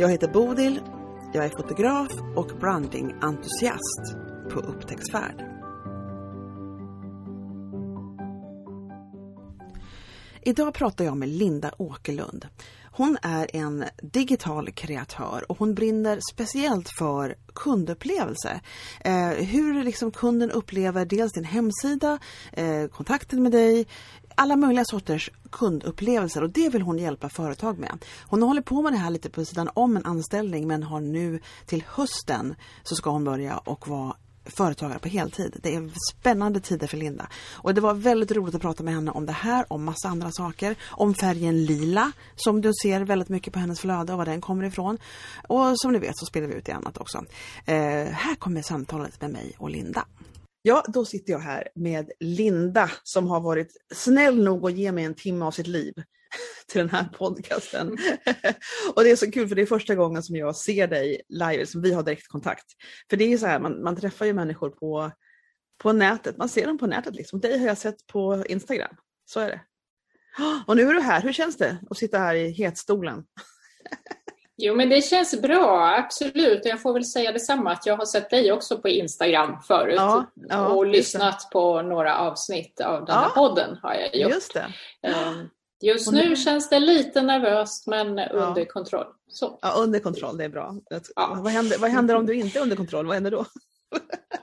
Jag heter Bodil, jag är fotograf och brandingentusiast på upptäcktsfärd. Idag pratar jag med Linda Åkerlund. Hon är en digital kreatör och hon brinner speciellt för kundupplevelse. Eh, hur liksom kunden upplever dels din hemsida, eh, kontakten med dig, alla möjliga sorters kundupplevelser och det vill hon hjälpa företag med. Hon håller på med det här lite på sidan om en anställning men har nu till hösten så ska hon börja och vara företagare på heltid. Det är spännande tider för Linda. Och det var väldigt roligt att prata med henne om det här, om massa andra saker. Om färgen lila, som du ser väldigt mycket på hennes flöde och var den kommer ifrån. Och som ni vet så spelar vi ut i annat också. Eh, här kommer samtalet med mig och Linda. Ja, då sitter jag här med Linda som har varit snäll nog att ge mig en timme av sitt liv till den här podcasten. Och det är så kul för det är första gången som jag ser dig live, som vi har direktkontakt. För det är så här, man, man träffar ju människor på, på nätet, man ser dem på nätet liksom. Dig har jag sett på Instagram, så är det. Och nu är du här, hur känns det att sitta här i hetstolen? Jo, men det känns bra, absolut. Jag får väl säga detsamma att jag har sett dig också på Instagram förut ja, ja, och lyssnat på några avsnitt av den här ja, podden har jag gjort. Just. Ehm, just nu känns det lite nervöst men under kontroll. Så. Ja, under kontroll, det är bra. Vad, händer, vad händer om du inte är under kontroll? Vad händer då?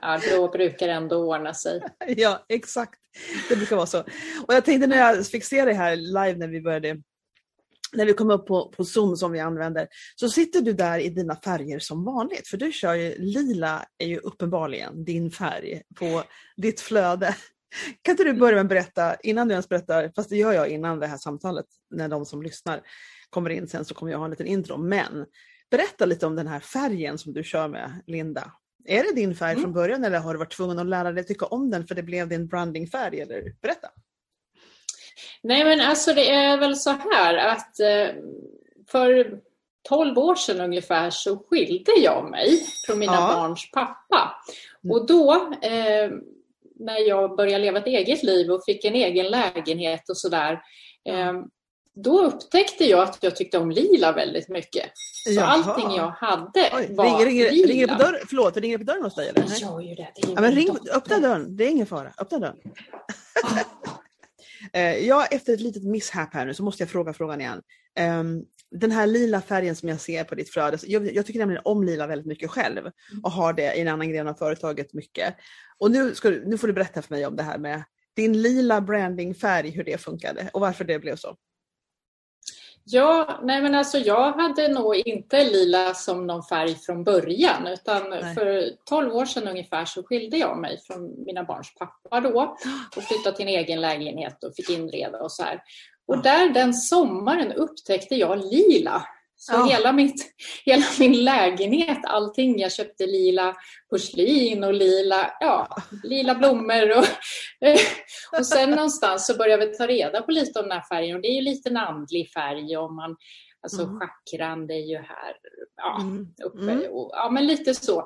Ja, då brukar det ändå ordna sig. Ja, exakt. Det brukar vara så. Och jag tänkte när jag fick se dig här live när vi började när vi kom upp på, på Zoom som vi använder, så sitter du där i dina färger som vanligt. För du kör ju, lila är ju uppenbarligen din färg på ditt flöde. Kan inte du börja med att berätta, innan du ens berättar, fast det gör jag innan det här samtalet, när de som lyssnar kommer in sen så kommer jag ha en liten intro. Men berätta lite om den här färgen som du kör med, Linda. Är det din färg mm. från början eller har du varit tvungen att lära dig tycka om den för det blev din brandingfärg? Eller berätta! Nej men alltså det är väl så här att eh, för 12 år sedan ungefär så skilde jag mig från mina ja. barns pappa. Mm. Och då eh, när jag började leva ett eget liv och fick en egen lägenhet och sådär eh, då upptäckte jag att jag tyckte om lila väldigt mycket. Så Jaha. allting jag hade Oj, var ringer, ringer, lila. Ringer det på dörren? Förlåt, ringer det på dörren hos dig? Eller? Det gör ju det. det ja, men ring, öppna dörren, det är ingen fara. Öppna dörren. Eh, ja, efter ett litet misshap här nu så måste jag fråga frågan igen. Um, den här lila färgen som jag ser på ditt flöde, jag, jag, tycker nämligen om lila väldigt mycket själv mm. och har det i en annan gren av företaget mycket. Och nu, ska du, nu får du berätta för mig om det här med din lila brandingfärg, hur det funkade och varför det blev så. Ja, nej men alltså jag hade nog inte lila som någon färg från början utan nej. för 12 år sedan ungefär så skilde jag mig från mina barns pappa då och flyttade till en egen lägenhet och fick inreda och så här. Och där den sommaren upptäckte jag lila så ja. hela, mitt, hela min lägenhet, allting, jag köpte lila porslin och lila, ja, lila blommor. Och, och sen någonstans så började vi ta reda på lite om den här färgen och det är ju lite en andlig färg och man, alltså mm. chakran det är ju här ja, mm. uppe. Mm. Och, ja, men lite så.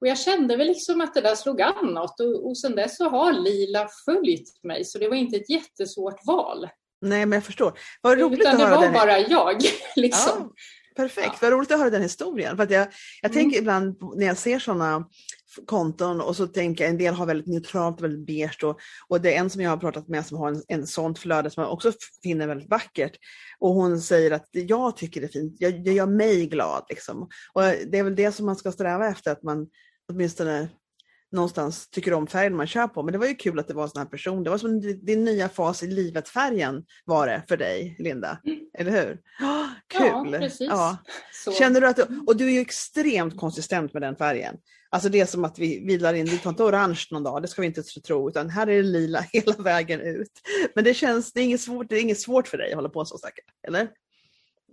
Och jag kände väl liksom att det där slog an något och, och sen dess så har lila följt mig så det var inte ett jättesvårt val. Nej, men jag förstår. Vad roligt Utan att höra det var bara jag. Liksom. Ja, Perfekt, ja. vad roligt att höra den historien. För jag jag mm. tänker ibland när jag ser sådana konton och så tänker jag en del har väldigt neutralt, väldigt beige och, och det är en som jag har pratat med som har en, en sånt flöde som jag också finner väldigt vackert. Och hon säger att jag tycker det är fint, jag, det gör mig glad. Liksom. Och det är väl det som man ska sträva efter, att man åtminstone någonstans tycker om färgen man kör på. Men det var ju kul att det var en sån här person. Det var som din nya fas i livet-färgen var det för dig, Linda. Mm. Eller hur? Oh, kul! Ja, precis. Ja. Känner du att du, och du är ju extremt konsistent med den färgen. Alltså det är som att vi vilar in, vi tar inte orange någon dag, det ska vi inte tro, utan här är det lila hela vägen ut. Men det känns, det är inget svårt, det är inget svårt för dig att hålla på så säkert, eller?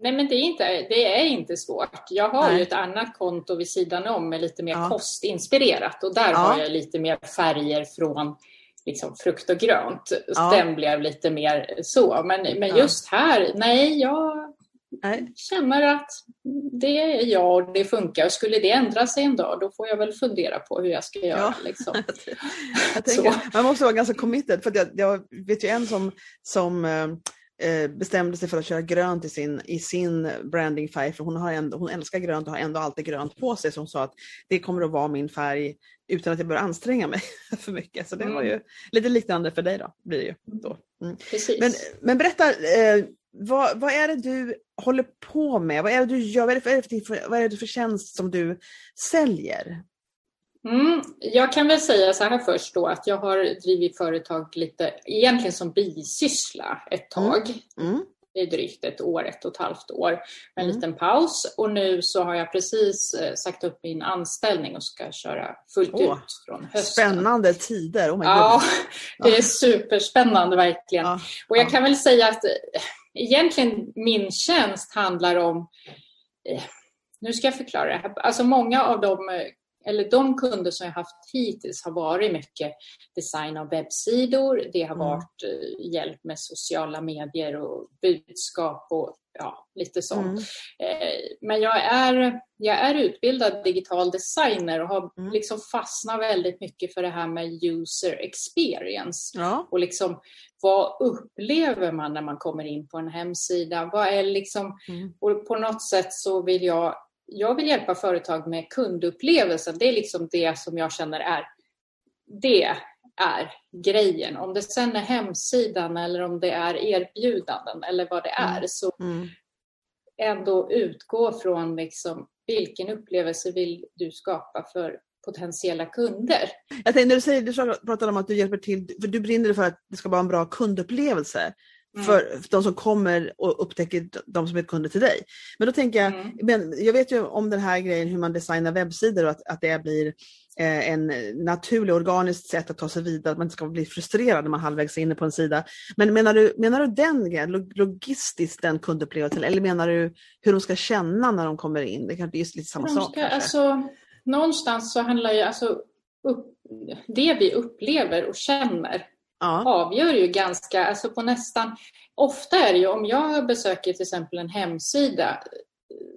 Nej, men det är inte, det är inte svårt. Jag har Nej. ju ett annat konto vid sidan om med lite mer ja. kostinspirerat och där ja. har jag lite mer färger från liksom frukt och grönt. Ja. Den blev lite mer så. Men, men just här, nej, jag nej. känner att det är jag och det funkar. Och skulle det ändra sig en dag, då får jag väl fundera på hur jag ska göra. Ja. Liksom. jag tänker, man måste vara ganska committed. För jag, jag vet ju en som, som Eh, bestämde sig för att köra grönt i sin, i sin brandingfärg, för hon, har ändå, hon älskar grönt och har ändå alltid grönt på sig. Så hon sa att det kommer att vara min färg utan att jag börjar anstränga mig för mycket. Så det mm. var ju lite liknande för dig då. Blir det ju, då. Mm. Men, men berätta, eh, vad, vad är det du håller på med? Vad är det du gör? Vad är det för, vad är det för tjänst som du säljer? Mm, jag kan väl säga så här först då att jag har drivit företag lite egentligen som bisyssla ett mm, tag. Mm. Mm. Det är drygt ett år, ett och ett halvt år med en mm. liten paus och nu så har jag precis eh, sagt upp min anställning och ska köra fullt oh, ut från hösten. Spännande tider! Oh ja, det är superspännande verkligen. Ja, och jag ja. kan väl säga att eh, egentligen min tjänst handlar om eh, nu ska jag förklara det här. Alltså många av de eller de kunder som jag haft hittills har varit mycket design av webbsidor, det har mm. varit mm. hjälp med sociala medier och budskap och ja, lite sånt. Mm. Eh, men jag är, jag är utbildad digital designer och har mm. liksom fastnat väldigt mycket för det här med user experience. Ja. Och liksom, vad upplever man när man kommer in på en hemsida? Vad är liksom, mm. och på något sätt så vill jag jag vill hjälpa företag med kundupplevelsen. Det är liksom det som jag känner är det är grejen. Om det sen är hemsidan eller om det är erbjudanden eller vad det är. Mm. Så mm. ändå utgå från liksom, vilken upplevelse vill du skapa för potentiella kunder. Jag tänkte, när du, säger, du pratar om att du hjälper till, för du brinner för att det ska vara en bra kundupplevelse. Mm. För de som kommer och upptäcker de som är kunder till dig. Men då tänker jag, mm. men jag vet ju om den här grejen hur man designar webbsidor och att, att det blir eh, en naturlig, organiskt sätt att ta sig vidare, att man inte ska bli frustrerad när man halvvägs är inne på en sida. Men menar du, menar du den grejen, logistiskt den kundupplevelsen, eller menar du hur de ska känna när de kommer in? Det kanske är just lite samma de sak. Ska, alltså, någonstans så handlar ju, alltså, upp, det vi upplever och känner ja. avgör ju ganska, alltså på nästan, ofta är det ju om jag besöker till exempel en hemsida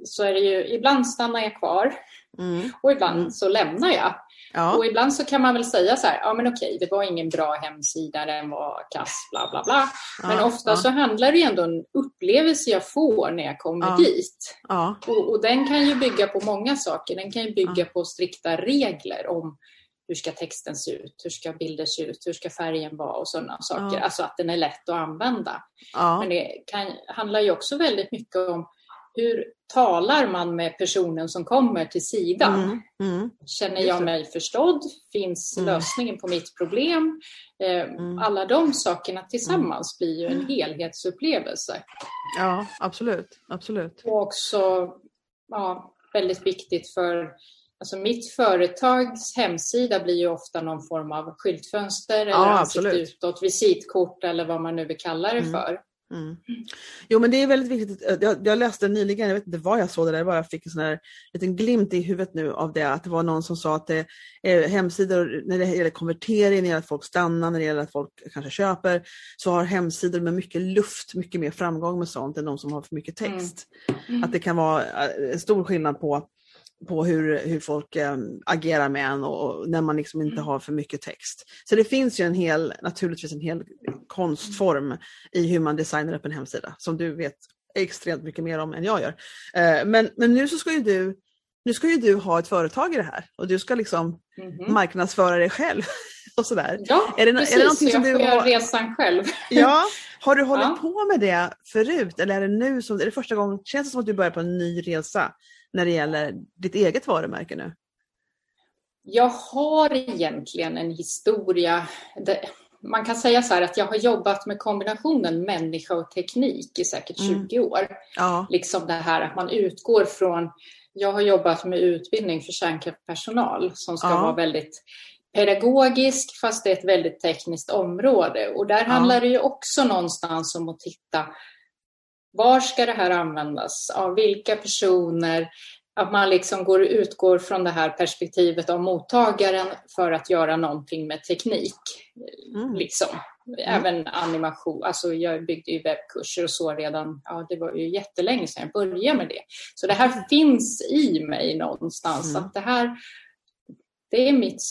så är det ju, ibland stannar jag kvar mm. och ibland mm. så lämnar jag. Ja. Och ibland så kan man väl säga så här, ja men okej, det var ingen bra hemsida, den var kass, bla bla bla. Men ja, ofta ja. så handlar det ju ändå om en upplevelse jag får när jag kommer dit. Och, och, den kan ju bygga på många saker. Den kan ju bygga på strikta regler om hur ska texten se ut, hur ska bilder se ut, hur ska färgen vara och sådana saker. Ja. Alltså att den är lätt att använda. Ja. Men det kan, handlar ju också väldigt mycket om hur talar man med personen som kommer till sidan? Mm, mm. Känner jag mig förstådd? Finns mm. lösningen på mitt problem? Eh, mm. alla de sakerna tillsammans blir ju en mm. helhetsupplevelse. Ja, absolut. absolut. Och också ja, väldigt viktigt för Alltså mitt företags hemsida blir ju ofta någon form av skyltfönster eller ja, ansikte utåt, visitkort eller vad man nu vill kalla det mm. för. Mm. Jo men det är väldigt viktigt. Jag, jag, läste nyligen, jag vet inte vad jag såg det där, jag bara fick en sån här liten glimt i huvudet nu av det, att det var någon som sa att det är hemsidor när det gäller konvertering, när det gäller att folk stannar, när det gäller att folk kanske köper, så har hemsidor med mycket luft mycket mer framgång med sånt än de som har för mycket text. Mm. Mm. Att det kan vara en stor skillnad på på hur, hur folk äm, ehm, agerar med en och, och, när man liksom inte mm. har för mycket text. Så det finns ju en hel, naturligtvis en hel konstform i hur man designar upp en hemsida som du vet extremt mycket mer om än jag gör. Äh, men, men nu så ska ju du nu ska ju du ha ett företag i det här och du ska liksom mm -hmm. marknadsföra dig själv. och sådär. Ja, är det, precis. Är det någonting som jag du har... resan själv. ja, har du hållit ja. på med det förut eller är det nu som, är det första gången, känns det som att du börjar på en ny resa? När det gäller ditt eget varumärke nu? Jag har egentligen en historia. Man kan säga så här att jag har jobbat med kombinationen människa och teknik i säkert 20 mm. år. Ja. Liksom det här att man utgår från jag har jobbat med utbildning för kärnkraftspersonal som ska ja. vara väldigt pedagogisk fast det är ett väldigt tekniskt område. Och där ja. handlar det ju också någonstans om att titta var ska det här användas? Av vilka personer? Att man liksom går, utgår från det här perspektivet av mottagaren för att göra någonting med teknik. Mm. Liksom. Även animation, alltså jag byggde ju webbkurser och så redan, ja det var ju jättelänge sedan jag började med det. Så det här finns i mig någonstans, mm. att det här, det är mitt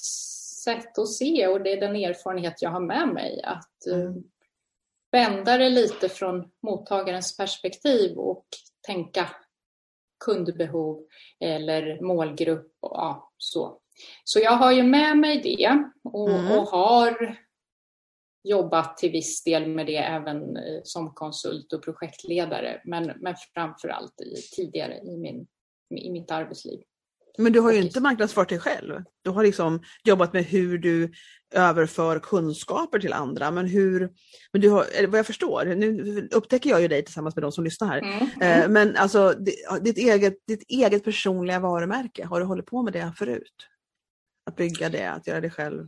sätt att se och det är den erfarenhet jag har med mig. Att eh, mm. Vända det lite från mottagarens perspektiv och tänka kundbehov eller målgrupp och ja, så. Så jag har ju med mig det och, mm. och har jobbat till viss del med det även eh, som konsult och projektledare, men, men framför allt i, tidigare i, min, i mitt arbetsliv. Men du har ju inte marknadsfört dig själv. Du har liksom jobbat med hur du överför kunskaper till andra. Men hur, men du har, vad jag förstår, nu upptäcker jag ju dig tillsammans med de som lyssnar här. Mm. Mm. Men alltså ditt eget, ditt eget personliga varumärke, har du hållit på med det förut? Att bygga det, att göra det själv?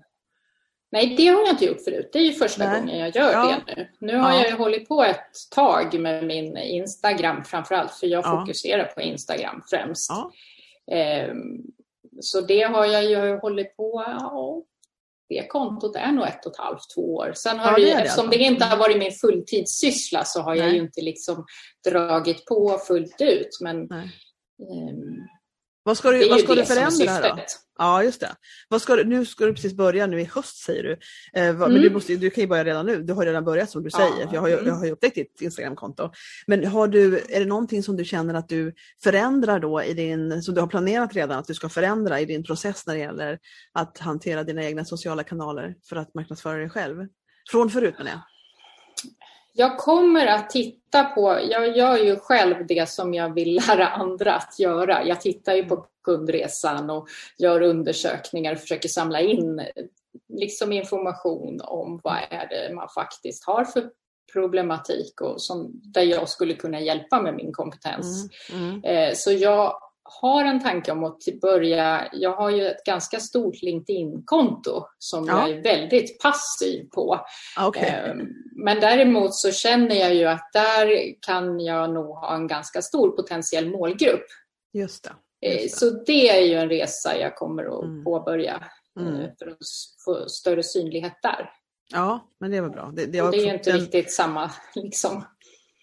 Nej, det har jag inte gjort förut. Det är ju första Nej. gången jag gör ja. det nu. Nu har ja. jag ju hållit på ett tag med min Instagram framförallt, för jag ja. fokuserar på Instagram främst. Ehm, så det har jag ju hållit på, ja, det kontot är nog ett och ett halvt, två år. Sen har ja, det, det eftersom alltså. det inte har varit min fulltidssyssla så har Nej. jag ju inte liksom dragit på fullt ut. Men, um, vad ska du, vad ska du förändra då? Ja, just det. Vad ska du, nu ska du precis börja nu i höst säger du. Eh, vad, mm. Men du, måste, du kan ju börja redan nu. Du har redan börjat som du säger. Ja. Jag, har, jag har ju upptäckt ditt Instagramkonto. Men har du, är det någonting som du känner att du förändrar då i din, som du har planerat redan att du ska förändra i din process när det gäller att hantera dina egna sociala kanaler för att marknadsföra dig själv? Från förut menar jag. Jag kommer att titta på, jag gör ju själv det som jag vill lära andra att göra. Jag tittar ju på kundresan och gör undersökningar och försöker samla in liksom information om vad är det man faktiskt har för problematik och som, där jag skulle kunna hjälpa med min kompetens. Mm, mm. Eh, så jag har en tanke om att börja, jag har ju ett ganska stort LinkedIn-konto som ja. jag är väldigt passiv på. Okay. Ehm, men däremot så känner jag ju att där kan jag nog ha en ganska stor potentiell målgrupp. Just det. Just det. Så det är ju en resa jag kommer att mm. påbörja eh, mm. för att få större synlighet där. Ja, men det var bra. Det, det, var det är ju inte den... riktigt samma liksom,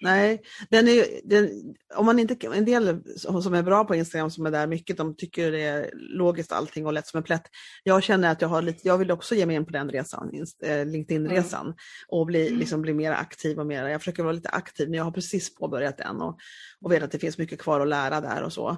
Nej, den är, den, om man inte, en del som är bra på Instagram som är där mycket, de tycker det är logiskt allting och lätt som en plätt. Jag känner att jag har lite, jag vill också ge mig in på den resan, eh, LinkedIn-resan mm. och bli, mm. liksom, bli mer aktiv och mer, jag försöker vara lite aktiv, men jag har precis påbörjat den och, och vet att det finns mycket kvar att lära där och så.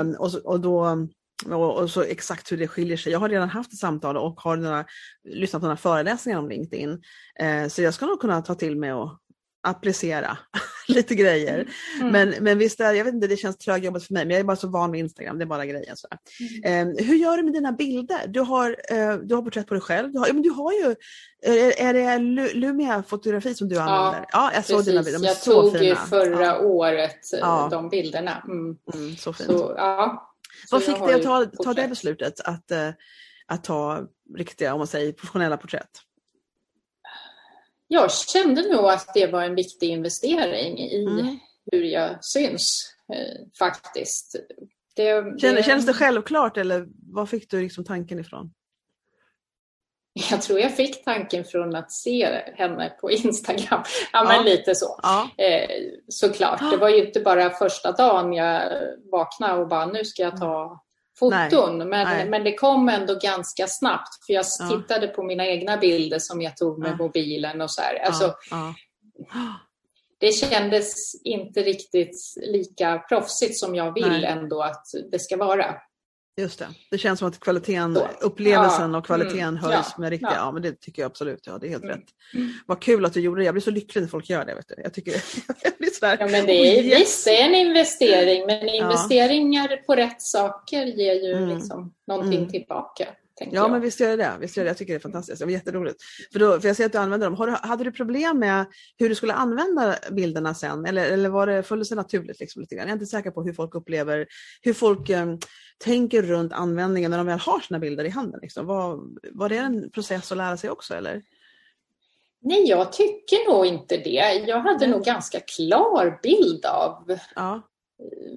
Um, och, och då och, och, så exakt hur det skiljer sig. Jag har redan haft ett samtal och har några, lyssnat på några föreläsningar om LinkedIn. Eh, så jag ska nog kunna ta till mig och applicera lite grejer. Mm. Men, men visst, är, jag vet inte, det känns trögjobbigt för mig, men jag är bara så van vid Instagram, det är bara grejer. Så. Mm. Eh, hur gör du med dina bilder? Du har, eh, du har porträtt på dig själv, du har, ja, men du har ju, är, är det Lumia-fotografi som du använder? Ja, ja jag såg dina bilder, de är jag så tog fina. förra ja. året eh, ja. de bilderna. Mm. mm så fint. Så, ja. Vad fick dig att ta, ta det beslutet att, eh, att ta riktiga, om man säger professionella porträtt? Jag kände nog att det var en viktig investering i mm. hur jag syns eh, faktiskt. Det, det... Kändes det självklart eller var fick du liksom tanken ifrån? Jag tror jag fick tanken från att se henne på Instagram. Ja, men lite så. Ja. Eh, såklart. Det var ju inte bara första dagen jag vaknade och bara nu ska jag ta foton. Nej, men, nej. men det kom ändå ganska snabbt. För jag ja. tittade på mina egna bilder som jag tog med ja. mobilen och så här. Alltså, ja. Det kändes inte riktigt lika proffsigt som jag vill nej. ändå att det ska vara. Just det, det känns som att kvaliteten, upplevelsen och kvaliteten mm, höjs med riktiga, ja. men det tycker jag absolut, ja det är helt mm. rätt. Vad kul att du gjorde det, jag blir så lycklig när folk gör det. Vet du. Jag tycker, jag blir sådär, ja, men det är, oh, visst, är en investering, men investeringar ja. på rätt saker ger ju mm. liksom någonting mm. tillbaka. Ja, jag. men visst gör det det. Visst gör det. Jag tycker det är fantastiskt. Det var jätteroligt. För, då, för jag ser att du använder dem. Har du, hade du problem med hur du skulle använda bilderna sen? Eller, eller var det, föll det sig naturligt? Liksom, lite grann? Jag är inte säker på hur folk upplever, hur folk um, tänker runt användningen när de väl har sina bilder i handen. Liksom. Var, var det en process att lära sig också? Eller? Nej, jag tycker nog inte det. Jag hade mm. nog ganska klar bild av ja.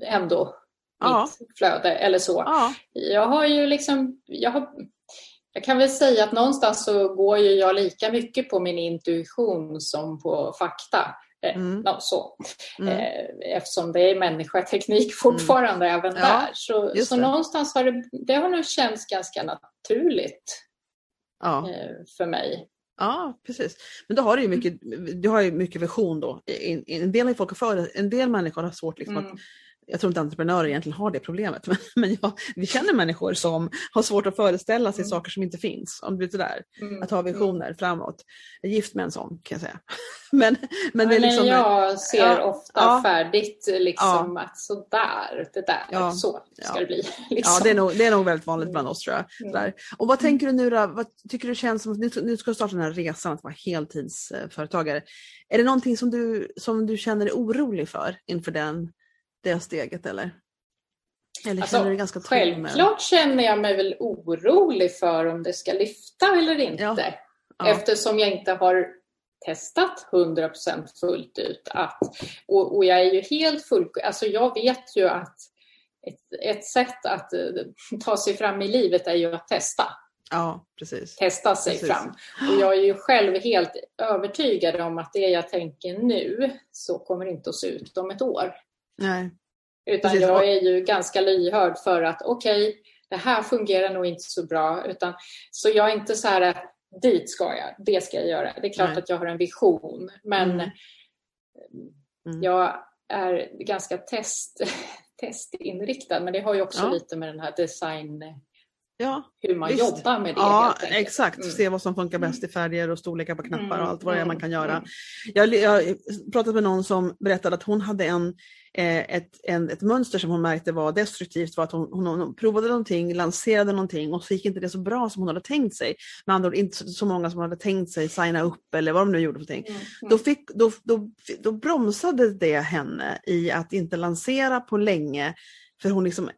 ändå ja. mitt flöde eller så. Ja. Jag har ju liksom, jag, har, jag kan väl säga att någonstans så går ju jag lika mycket på min intuition som på fakta. Eh, mm. No, så. Mm. Eh, eftersom det är människoteknik mm. fortfarande mm. även ja, där. Så, så någonstans har det, det har nog känts ganska naturligt ja. Eh, för mig. Ja, precis. Men då har du ju mycket, du har ju mycket vision då. En del, folk för, en del människor har svårt liksom mm. att jag tror inte entreprenörer egentligen har det problemet, men, men ja, vi känner människor som har svårt att föreställa sig mm. saker som inte finns. Om du vet där. Mm. Att ha visioner mm. framåt. Jag är gift med en sån kan jag säga. men, men, det är liksom, jag ser ja, ofta ja, färdigt liksom ja. att sådär, det där, ja, så ska det bli. Liksom. Ja, det är, nog, det är nog väldigt vanligt bland oss tror jag. Mm. Där. Och vad tänker du nu då? Vad tycker du känns som, nu, nu ska du starta den här resan att vara heltidsföretagare. Är det någonting som du, som du känner dig orolig för inför den det steget eller? Eller alltså, du ganska självklart känner jag mig väl orolig för om det ska lyfta eller inte. Ja. Ja. Eftersom jag inte har testat 100% fullt ut. Att, och, och, jag är ju helt full, alltså jag vet ju att ett, ett sätt att uh, ta sig fram i livet är ju att testa. Ja, precis. Testa sig precis. fram. Och jag är ju själv helt övertygad om att det jag tänker nu så kommer inte att se ut om ett år. Nej. Utan Precis. jag är ju ganska lyhörd för att okej, okay, det här fungerar nog inte så bra. Utan, så jag är inte så här, dit ska jag, det ska jag göra. Det är klart Nej. att jag har en vision, men mm. Mm. jag är ganska test, testinriktad. Men det har ju också ja. lite med den här design Ja, hur man visst. jobbar med det. Ja, exakt. Mm. Se vad som funkar bäst i mm. färger och storlekar på knappar och mm, allt vad det är man kan göra. Jag, jag pratade med någon som berättade att hon hade en, eh, ett, en, ett mönster som hon märkte var destruktivt. Var att hon, hon, hon, provade någonting, lanserade någonting och så gick inte det så bra som hon hade tänkt sig. Med andra ord inte så många som hade tänkt sig signa upp eller vad de nu gjorde för någonting. Mm. Då, fick, då, då, då bromsade det henne i att inte lansera på länge för hon liksom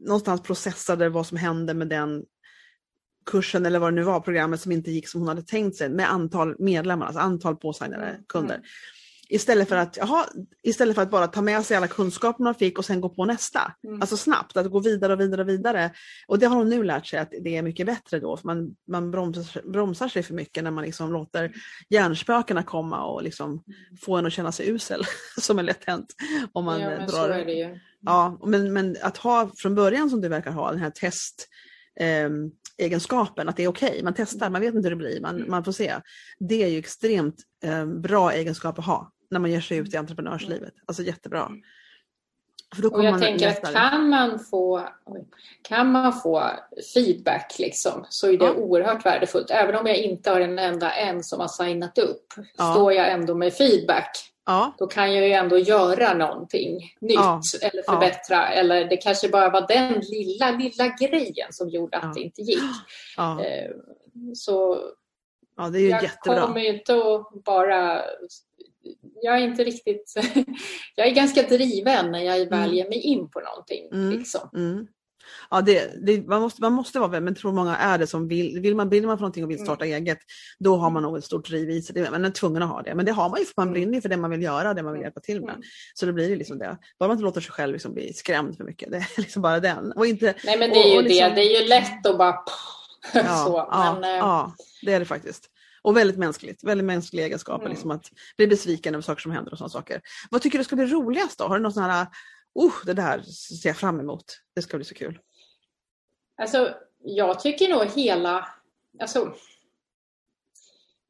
någonstans processade vad som hände med den kursen eller vad det nu var, programmet som inte gick som hon hade tänkt sig med antal medlemmar, alltså antal påsignade mm. kunder. Mm. Istället för, att, jaha, istället för att bara ta med sig alla kunskaper man fick och sen gå på nästa. Mm. Alltså snabbt, att gå vidare och vidare och vidare. Och det har hon nu lärt sig att det är mycket bättre då, för man, man bromsar, bromsar sig för mycket när man liksom låter hjärnspökena komma och liksom mm. få en att känna sig usel, som är lätt hänt. Om man ja, men drar... så är det ju. Ja, men, men att ha från början som du verkar ha, den här test eh, egenskapen, att det är okej, okay. man testar, man vet inte hur det blir, man, mm. man får se. Det är ju extremt eh, bra egenskap att ha när man ger sig ut i entreprenörslivet. Alltså jättebra. Mm. och jag tänker att kan man, få, kan man få feedback liksom, så är det ja. oerhört värdefullt. Även om jag inte har en enda en som har signat upp, ja. står jag ändå med feedback. Ja. Då kan jag ju ändå göra någonting nytt ja. eller förbättra. Eller det kanske bara var den lilla, lilla grejen som gjorde att det inte gick. Eh, så ja, det är ju jag jättebra. kommer ju inte att bara jag är inte riktigt... jag är ganska driven när jag väl mm. ger mig in på någonting. Mm. Liksom. Mm. Ja, det, det, man, måste, man måste vara, men tror många är det som vill, vill man, brinner man för någonting och vill starta mm. eget, då har man nog ett stort driv i sig. Man är tvungen att ha det. Men det har man ju för man mm. brinner för det man vill göra och det man vill hjälpa till med. Mm. Så då blir det liksom det. Bara man inte låter sig själv liksom bli skrämd för mycket. Det är liksom bara den. Och inte, Nej men det är ju och, och liksom, det, det är ju lätt att bara ja, så. Ja, men, eh, ja, det är det faktiskt. Och väldigt mänskligt, väldigt mänskliga egenskaper, mm. liksom att bli besviken över saker som händer och sådana saker. Vad tycker du ska bli roligast då? Har du något sånt här, oh, det där ser jag fram emot, det ska bli så kul? Alltså, jag tycker nog hela, alltså,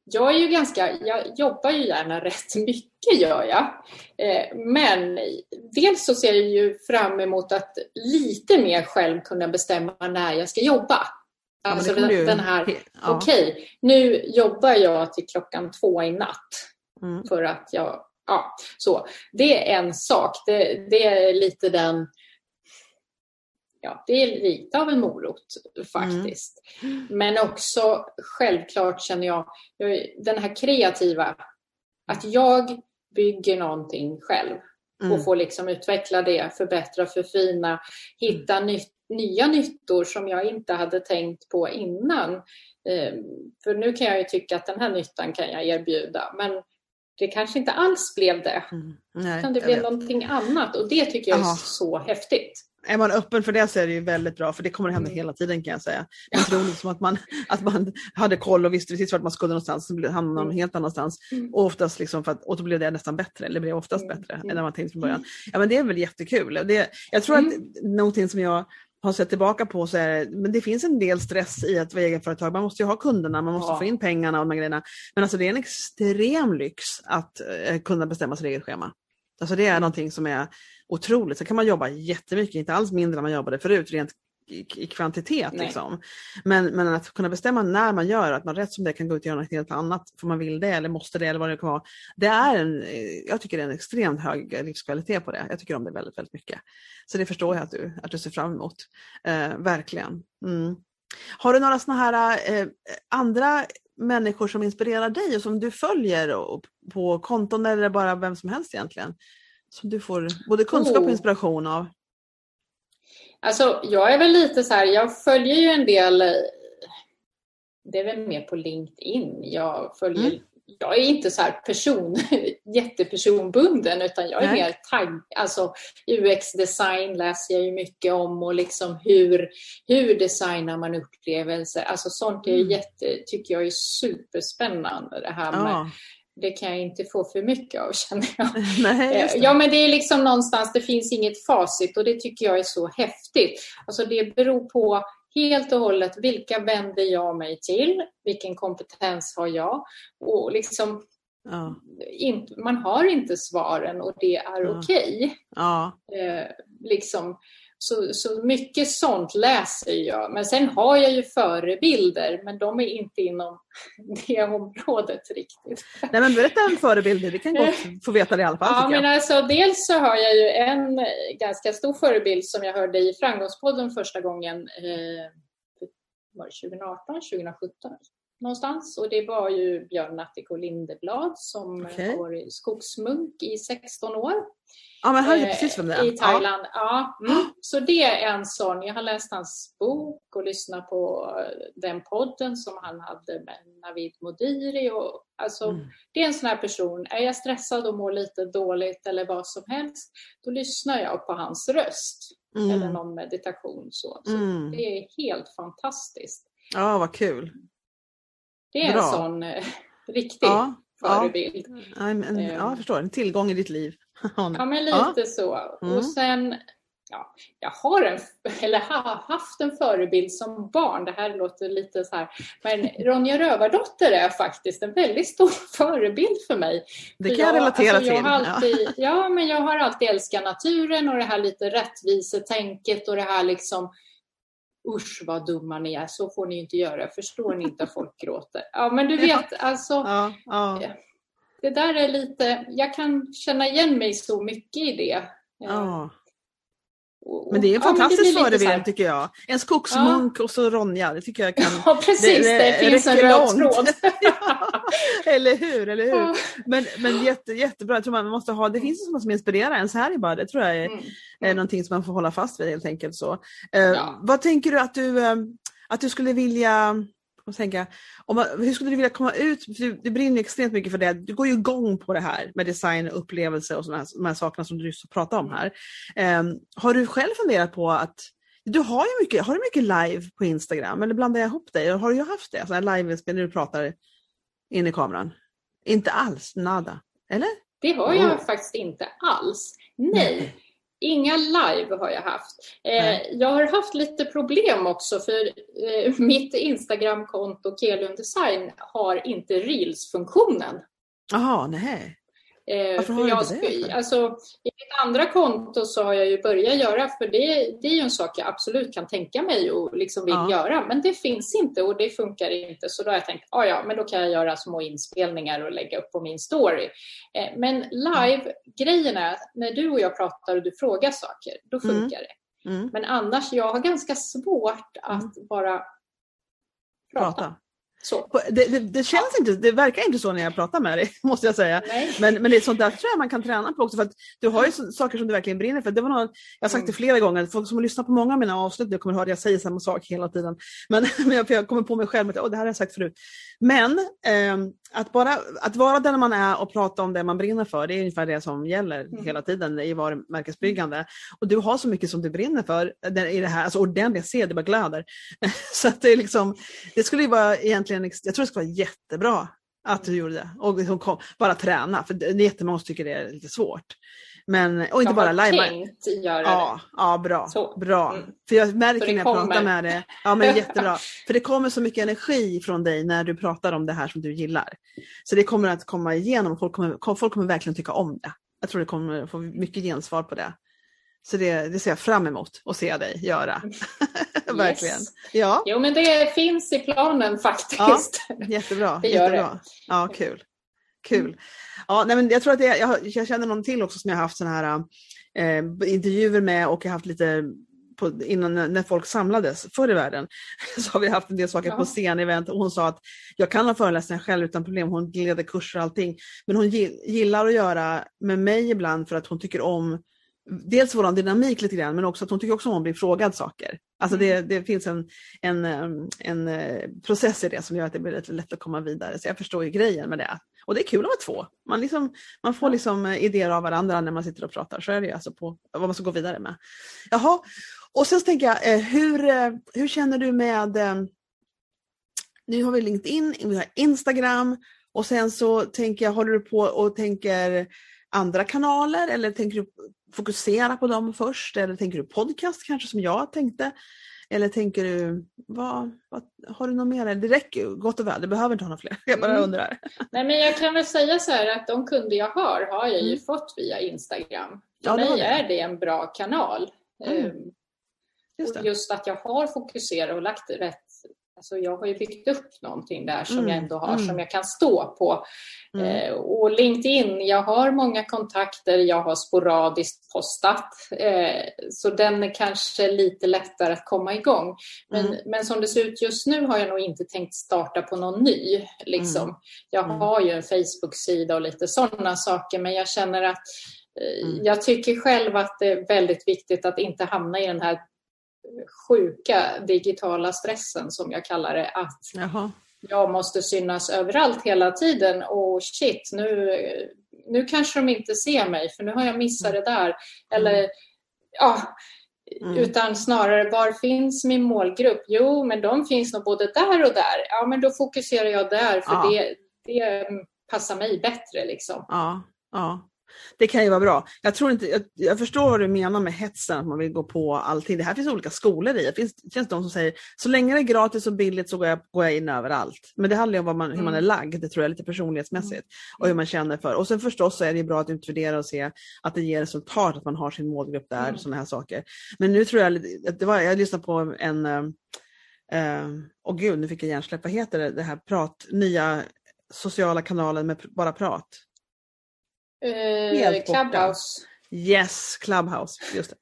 jag är ju ganska, jag jobbar ju gärna rätt mycket gör jag. Eh, men dels så ser jag ju fram emot att lite mer själv kunna bestämma när jag ska jobba. Alltså den, ju... den här, ja. okej, okay, nu jobbar jag till klockan två i natt. Mm. För att jag, ja, så. Det är en sak. Det, det är lite den, ja, det är lite av en morot faktiskt. Mm. Men också självklart känner jag, den här kreativa, att jag bygger någonting själv mm. och får liksom utveckla det, förbättra, förfina, hitta mm. nytt nya nyttor som jag inte hade tänkt på innan. Eh, för nu kan jag ju tycka att den här nyttan kan jag erbjuda men det kanske inte alls blev det. Mm. Nej, utan det blev någonting annat och det tycker jag är Aha. så häftigt. Är man öppen för det så är det ju väldigt bra för det kommer att hända mm. hela tiden kan jag säga. Man tror liksom att man, att man hade koll och visste precis vart man skulle någonstans, så hamnade man mm. helt annanstans. Mm. Och, oftast liksom för att, och då blev det nästan bättre, eller blev oftast mm. bättre än när man tänkte från början. Ja men det är väl jättekul. Det, jag tror mm. att någonting som jag har sett tillbaka på så är det, men det finns en del stress i att vara egenföretag. Man måste ju ha kunderna, man måste ja. få in pengarna och de här grejerna. Men alltså det är en extrem lyx att eh, kunna bestämma sitt eget schema. Alltså det är mm. någonting som är otroligt. Så kan man jobba jättemycket, inte alls mindre än man jobbade förut rent i, kvantitet. Liksom. Men, men att kunna bestämma när man gör att man rätt som det kan gå ut och göra något helt annat för man vill det eller måste det eller vad det kan vara. Det är en, jag tycker det är en extremt hög livskvalitet på det. Jag tycker om det väldigt, väldigt mycket. Så det förstår jag att du, att du ser fram emot. Eh, verkligen. Mm. Har du några sådana här eh, andra människor som inspirerar dig och som du följer på konton eller bara vem som helst egentligen? Som du får både kunskap och inspiration av? Alltså jag är väl lite så här, jag följer ju en del, det är väl mer på LinkedIn. Jag följer mm. Jag är inte så person, jättepersonbunden utan jag är Nej. mer tagg, alltså UX-design läser jag ju mycket om och liksom hur, hur designar man upplevelser. Alltså sånt är mm. jätte, tycker jag är superspännande det här med ja det kan jag inte få för mycket av känner jag. Nej, ja men det är liksom någonstans, det finns inget facit och det tycker jag är så häftigt. Alltså det beror på helt och hållet vilka vänder jag mig till? Vilken kompetens har jag? Och liksom ja. in, man har inte svaren och det är ja. okej. Okay. Ja. Eh, liksom, så, så mycket sånt läser jag. Men sen har jag ju förebilder, men de är inte inom det området riktigt. Nej men berätta om förebilder, vi kan gott få veta det i alla fall. Ja, men alltså, dels så har jag ju en ganska stor förebild som jag hörde i Framgångspodden första gången. Eh, var det 2018, 2017? någonstans och det var ju Björn Natthiko Lindeblad som okay. har varit skogsmunk i 16 år. Ja, men han är precis vem det är. I Thailand. Ja. ja. Mm. Så det är en sån. Jag har läst hans bok och lyssnat på den podden som han hade med Navid Modiri. Och, alltså, mm. Det är en sån här person. Är jag stressad och mår lite dåligt eller vad som helst, då lyssnar jag på hans röst. Mm. Eller någon meditation. Så. så mm. Det är helt fantastiskt. Ja, vad kul. Det är Bra. en sån eh, riktig ja, förebild. Ja, ja, jag ehm. förstår. En tillgång i ditt liv. ja, men lite ja. så. Mm. Och sen, ja, jag har en, eller har haft en förebild som barn. Det här låter lite så här. Men Ronja Rövardotter är faktiskt en väldigt stor förebild för mig. Det kan jag, jag relatera alltså, jag till. Alltid, ja. ja, men jag har alltid älskat naturen och det här lite rättvisetänket och det här liksom usch vad dumma ni är, så får ni inte göra, förstår ni inte att folk gråter? Ja men du vet, alltså ja. Det där är lite, jag kan känna igen mig så mycket i det. Ja. Men det är en fantastisk ja, förebild tycker jag. En skogsmunk ja. och så Ronja, det tycker jag kan... Ja precis, det, det, det finns en röd tråd. ja, eller hur, eller hur. Men, men jätte, jättebra, jag tror man måste ha, det finns sådana som inspirerar en, så här är bara, det tror jag är, mm. är någonting som man får hålla fast vid helt enkelt. Så. Uh, vad tänker du att du, uh, att du skulle vilja och tänka, om man, hur skulle du vilja komma ut? Du, du brinner extremt mycket för det. Du går ju igång på det här med design och upplevelse och sådana här, de här sakerna som du just pratade om här. Um, har du själv funderat på att du har ju mycket, har du mycket live på Instagram eller blandar jag ihop dig? Har du haft det? Sådana live när du pratar in i kameran? Inte alls, nada. Eller? Det har jag oh. faktiskt inte alls. Nej. Inga live har jag haft. Eh, jag har haft lite problem också för eh, mitt Instagramkonto Kelund Design har inte Reels-funktionen. Jaha, nej. Eh, Varför har jag, du det? Alltså, I mitt andra konto så har jag ju börjat göra, för det, det är ju en sak jag absolut kan tänka mig och liksom vill ja. göra, men det finns inte och det funkar inte. Så då har jag tänkt, ah, ja, men då kan jag göra små inspelningar och lägga upp på min story. Eh, men live-grejen är, när du och jag pratar och du frågar saker, då mm. funkar mm. det. Mm. Men annars, jag har ganska svårt att mm. bara prata. prata. Det, det, det känns inte, det verkar inte så när jag pratar med dig, måste jag säga. Men, men det är sånt där tror jag man kan träna på också, för att du har ju så, saker som du verkligen brinner för. Det var något, jag har sagt det mm. flera gånger, folk som har lyssnat på många av mina avsnitt, jag kommer ihåg att jag säger samma sak hela tiden. Men, men jag, jag kommer på mig själv att oh, det här har jag sagt förut. Men eh, att, bara, att vara den man är och prata om det man brinner för, det är ungefär det som gäller mm. hela tiden i varumärkesbyggande. Och du har så mycket som du brinner för i det här, alltså ordentligt, jag ser det bara glöder. så att det, är liksom, det skulle ju vara egentligen, jag tror det skulle vara jättebra att du gjorde det och liksom kom, bara träna, för det är jättemånga som tycker det är lite svårt. Men, och inte bara live. tänkt göra ja, det. Ja, bra. Så. bra. Mm. För jag märker när jag kommer. pratar med dig, ja men jättebra. För det kommer så mycket energi från dig när du pratar om det här som du gillar. Så det kommer att komma igenom, folk kommer, folk kommer verkligen tycka om det. Jag tror det kommer få mycket gensvar på det. Så det, det ser jag fram emot att se dig göra. Verkligen. Yes. Ja. Jo men det finns i planen faktiskt. Ja, jättebra. gör jättebra. det. Ja, kul. Kul. Ja, nej, men jag tror att det, jag, jag känner någon till också som jag har haft såna här eh, intervjuer med och jag har haft lite på, innan när folk samlades förr i världen så har vi haft en del saker ja. på scen-event och hon sa att jag kan ha föreläsningar själv utan problem, hon leder kurser och allting. Men hon gillar att göra med mig ibland för att hon tycker om dels vår dynamik lite grann men också att hon tycker också om att bli frågad saker. Alltså det, mm. det finns en, en, en, en eh, process i det som gör att det blir lite lätt att komma vidare. Så jag förstår ju grejen med det. Och det är kul att vara två. Man, liksom, man får liksom eh, idéer av varandra när man sitter och pratar. Så är det alltså på vad man ska gå vidare med. Jaha, och sen tänker jag, eh, hur, hur känner du med, nu har vi LinkedIn, vi har Instagram och sen så tänker jag, håller du på och tänker andra kanaler eller tänker du fokusera på dem först? Eller tänker du podcast kanske som jag tänkte? Eller tänker du, vad, vad, har du något mer? Det räcker gott och väl, du behöver inte ha några fler. Jag bara mm. undrar. Nej men jag kan väl säga så här att de kunder jag har har jag ju mm. fått via Instagram. För ja, mig det. är det en bra kanal. Mm. Ehm, just, just, att jag har fokuserat och lagt rätt Alltså jag har ju byggt upp någonting där som mm. jag ändå har, mm. som jag kan stå på. Mm. Eh, och LinkedIn, jag har många kontakter, jag har sporadiskt postat. Eh, så den är kanske lite lättare att komma igång. Men, mm. men som det ser ut just nu har jag nog inte tänkt starta på någon ny. Liksom. Mm. Jag mm. har ju en Facebook-sida och lite sådana saker, men jag känner att eh, jag tycker själv att det är väldigt viktigt att inte hamna i den här sjuka digitala stressen som jag kallar det. Att Jaha. jag måste synas överallt hela tiden och shit, nu, nu kanske de inte ser mig för nu har jag missat det där. Eller mm. ja, Mm. Utan snarare, var finns min målgrupp? Jo, men de finns nog både där och där. Ja, men då fokuserar jag där för ja. det, det passar mig bättre. Liksom. Ja, ja. Det kan ju vara bra. Jag, tror inte, jag, jag, förstår vad du menar med hetsen, att man vill gå på allting. Det här finns olika skolor i. Det finns, det finns de som säger så länge det är gratis och billigt så går jag, går jag in överallt. Men det handlar om man, hur man är mm. lagd, det tror jag, lite personlighetsmässigt. Mm. Och hur man känner för. Och sen förstås så är det bra att utvärdera och se att det ger resultat, att man har sin målgrupp där, mm. sådana här saker. Men nu tror jag, det var, jag lyssnade på en, eh, åh uh, gud, nu fick jag hjärnsläpp, vad heter det, det här prat, nya sociala kanalen med bara prat. Eh, Clubhouse. Yes, Clubhouse. Just det.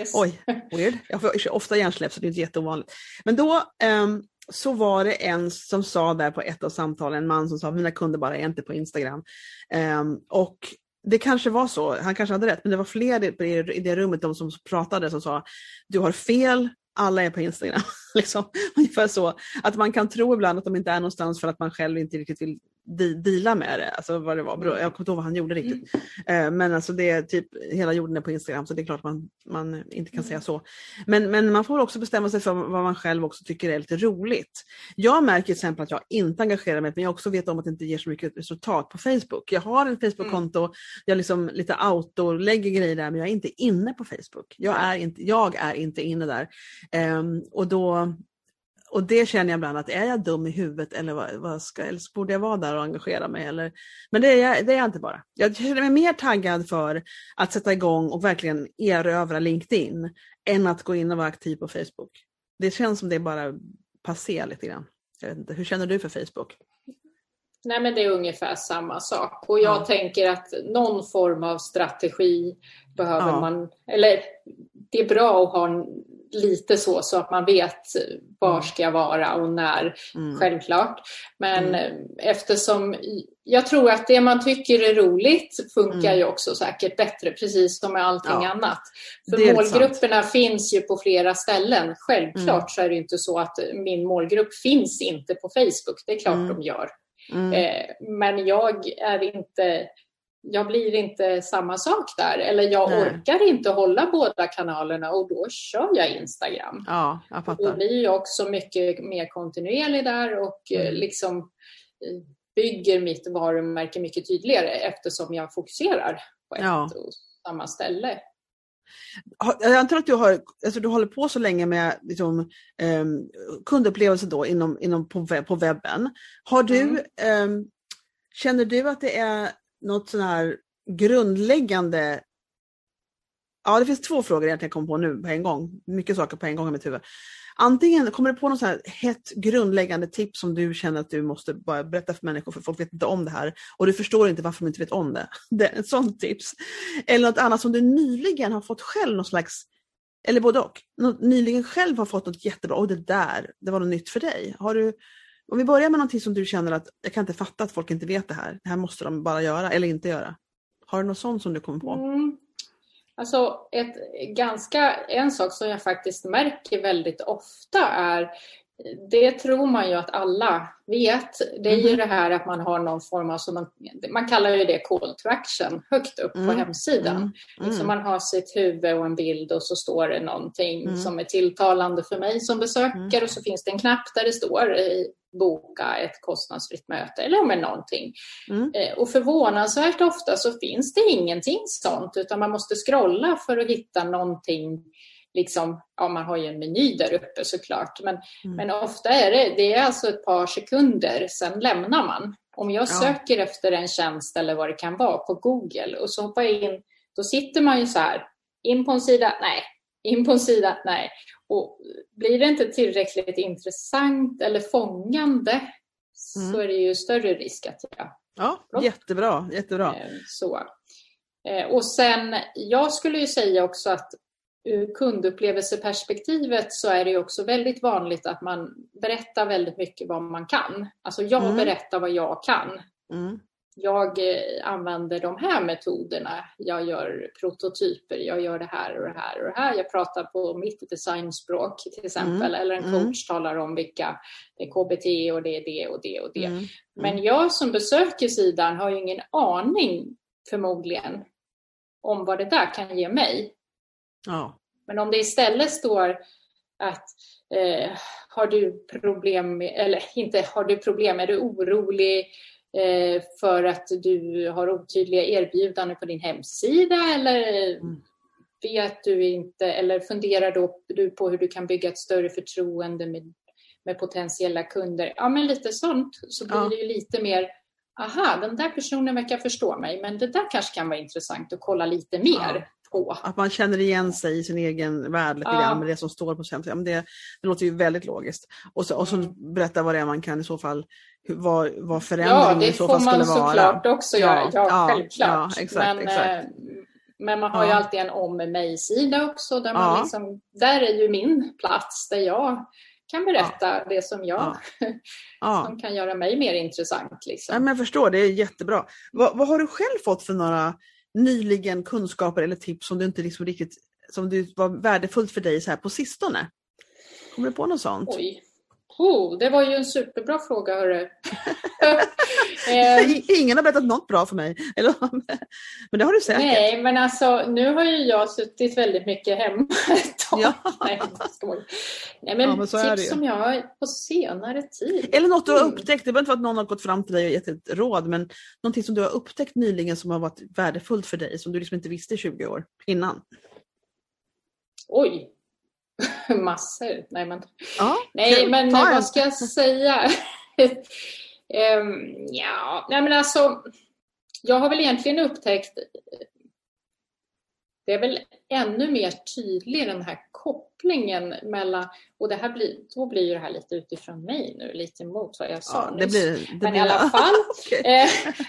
Yes. Oj, weird. Jag får ofta hjärnsläpp så det är inte jätteovanligt. Men då um, så var det en som sa där på ett av samtalen, en man som sa mina kunder bara är inte på Instagram. Um, och det kanske var så, han kanske hade rätt, men det var fler i det rummet, de som pratade, som sa du har fel, alla är på Instagram. liksom. Ungefär så. Att man kan tro ibland att de inte är någonstans för att man själv inte riktigt vill deala med det. Alltså vad det var. Jag kommer inte ihåg vad han gjorde riktigt. Mm. Men alltså det är typ, hela jorden är på Instagram så det är klart man, man inte kan mm. säga så. Men, men man får också bestämma sig för vad man själv också tycker är lite roligt. Jag märker till exempel att jag inte engagerar mig men jag också vet om att det inte ger så mycket resultat på Facebook. Jag har en Facebook-konto, mm. jag liksom lite auto lägger grejer där men jag är inte inne på Facebook. Jag är inte, jag är inte inne där. Um, och då och det känner jag ibland att är jag dum i huvudet eller, vad, vad ska, eller borde jag vara där och engagera mig? Eller, men det är, jag, det är jag inte bara. Jag känner mig mer taggad för att sätta igång och verkligen erövra LinkedIn än att gå in och vara aktiv på Facebook. Det känns som det bara passé lite grann. Inte, hur känner du för Facebook? Nej men det är ungefär samma sak och jag ja. tänker att någon form av strategi behöver ja. man, eller det är bra att ha en lite så, så att man vet var mm. ska jag vara och när, mm. självklart. Men mm. eftersom jag tror att det man tycker är roligt funkar mm. ju också säkert bättre, precis som med allting ja. annat. För målgrupperna sant. finns ju på flera ställen. Självklart mm. så är det inte så att min målgrupp finns inte på Facebook, det är klart mm. de gör. Eh, men jag är inte jag blir inte samma sak där. Eller jag Nej. orkar inte hålla båda kanalerna och då kör jag Instagram. Ja, jag fattar. Då blir jag också mycket mer kontinuerlig där och eh, mm. liksom eh, bygger mitt varumärke mycket tydligare eftersom jag fokuserar på ett ja. och samma ställe. Jag antar att du, har, alltså du håller på så länge med liksom, eh, kundupplevelse då inom, inom på, webb, på webben. Har du, mm. eh, känner du att det är något sån här grundläggande Ja, det finns två frågor jag kommer på nu på en gång. Mycket saker på en gång i mitt huvud. Antingen kommer du på något så här hett grundläggande tips som du känner att du måste bara berätta för människor för folk vet inte om det här och du förstår inte varför de inte vet om det. det är ett sånt tips. Eller något annat som du nyligen har fått själv någon slags, eller både och, något, nyligen själv har fått något jättebra, och det där, det var något nytt för dig. Har du, om vi börjar med någonting som du känner att jag kan inte fatta att folk inte vet det här. Det här måste de bara göra eller inte göra. Har du något sånt som du kommer på? Mm. Alltså ett ganska, en sak som jag faktiskt märker väldigt ofta är det tror man ju att alla vet. Det är mm. ju mhm. det här att man har någon form av, man, man kallar ju det call to action, högt upp mm. på hemsidan. Mm. Liksom man har sitt huvud och en bild och så står det någonting mm. som är tilltalande för mig som besökare mm. och så finns det en knapp där det står boka ett kostnadsfritt möte eller med någonting. Mm. Eh, och förvånansvärt ofta så finns det ingenting sånt utan man måste scrolla för att hitta någonting liksom, ja man har ju en meny där uppe såklart, men, mm. men ofta är det, det är alltså ett par sekunder, sen lämnar man. Om jag ja. söker efter en tjänst eller vad det kan vara på Google och så hoppar jag in, då sitter man ju så här, in på en sida, nej, in på en sida, nej. Och blir det inte tillräckligt intressant eller fångande mm. så är det ju större risk att jag... Ja, jättebra, jättebra. Eh, så. Eh, och sen, jag skulle ju säga också att ur kundupplevelseperspektivet så är det också väldigt vanligt att man berättar väldigt mycket vad man kan. Alltså jag mm. berättar vad jag kan. Mm. Jag eh, använder de här metoderna. Jag gör prototyper, jag gör det här och det här och det här. Jag pratar på mitt designspråk till exempel. Mm. Eller en mm. coach talar om vilka det är KBT och det är det och det och det. Mm. Men jag som besöker sidan har ju ingen aning förmodligen om vad det där kan ge mig. Ja. Men om det istället står att eh, har du problem med, eller inte har du problem, är du orolig eh, för att du har otydliga erbjudanden på din hemsida eller mm. vet du inte eller funderar då du på hur du kan bygga ett större förtroende med, med potentiella kunder? Ja, men lite sånt så blir ja. det ju lite mer aha, den där personen verkar förstå mig, men det där kanske kan vara intressant att kolla lite mer. Ja på. Att man känner igen sig i sin egen värld lite ja. grann med det som står på hemsidan. Det, det låter ju väldigt logiskt. Och så, och så mm. berätta vad det är man kan i så fall, vad, vad förändringen ja, i så fall skulle vara. Ja, det får man såklart också göra. Ja, ja, självklart. Ja, exakt, men, exakt. Eh, men man har ju alltid en om mig-sida också. Där, man liksom, där är ju min plats där jag kan berätta det som jag som kan göra mig mer intressant. Liksom. Ja, men jag förstår, det är jättebra. Vad, vad har du själv fått för några nyligen kunskaper eller tips som du inte liksom riktigt som du var värdefullt för dig så här på sistone? Kommer du på något sånt? Oj. Oh, det var ju en superbra fråga hörru. Ingen har berättat något bra för mig. men det har du säkert. Nej, men alltså nu har ju jag suttit väldigt mycket hemma ett tag. Ja. Nej, Nej, men, ja, men tips som jag har på senare tid. Eller något du har mm. upptäckt. Det behöver inte vara att någon har gått fram till dig och gett ett råd, men någonting som du har upptäckt nyligen som har varit värdefullt för dig, som du liksom inte visste i 20 år innan. Oj, Massor. Nej, men, ja, Nej, men vad ska jag säga? um, ja, nej men alltså. Jag har väl egentligen upptäckt det är väl ännu mer tydlig den här kopplingen mellan, och det här blir, då blir ju det här lite utifrån mig nu, lite emot vad jag sa ja, det blir, det Men blir, i alla fall, okay. eh,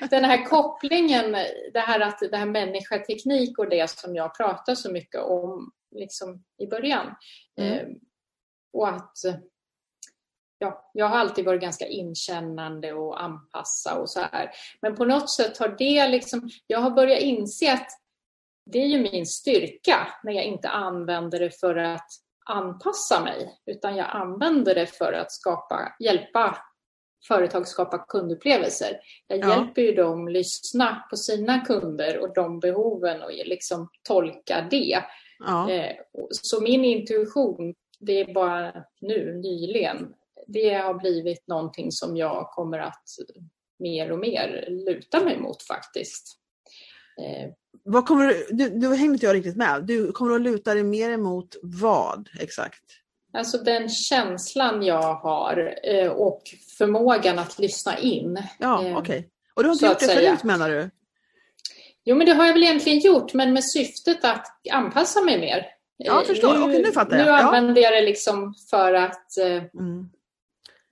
den här kopplingen, det här att det här människa-teknik och det som jag pratar så mycket om liksom i början. Mm. Eh, och att ja, jag har alltid varit ganska inkännande och anpassa och så här. Men på något sätt har det liksom, jag har börjat inse att det är ju min styrka när jag inte använder det för att anpassa mig, utan jag använder det för att skapa, hjälpa företag skapa kundupplevelser. Jag ja. hjälper ju dem lyssna på sina kunder och de behoven och liksom tolka det. Ja. Eh, så min intuition, det är bara nu nyligen, det har blivit någonting som jag kommer att mer och mer luta mig mot faktiskt. Eh, vad kommer du, du, du hängde inte jag riktigt med. Du kommer att luta dig mer emot vad exakt? Alltså den känslan jag har eh, och förmågan att lyssna in. Ja, okej. Okay. Och du har inte gjort det förut menar du? Jo, men det har jag väl egentligen gjort, men med syftet att anpassa mig mer. Ja, jag förstår. Nu, Okej, nu fattar jag. Nu använder jag det liksom för att mm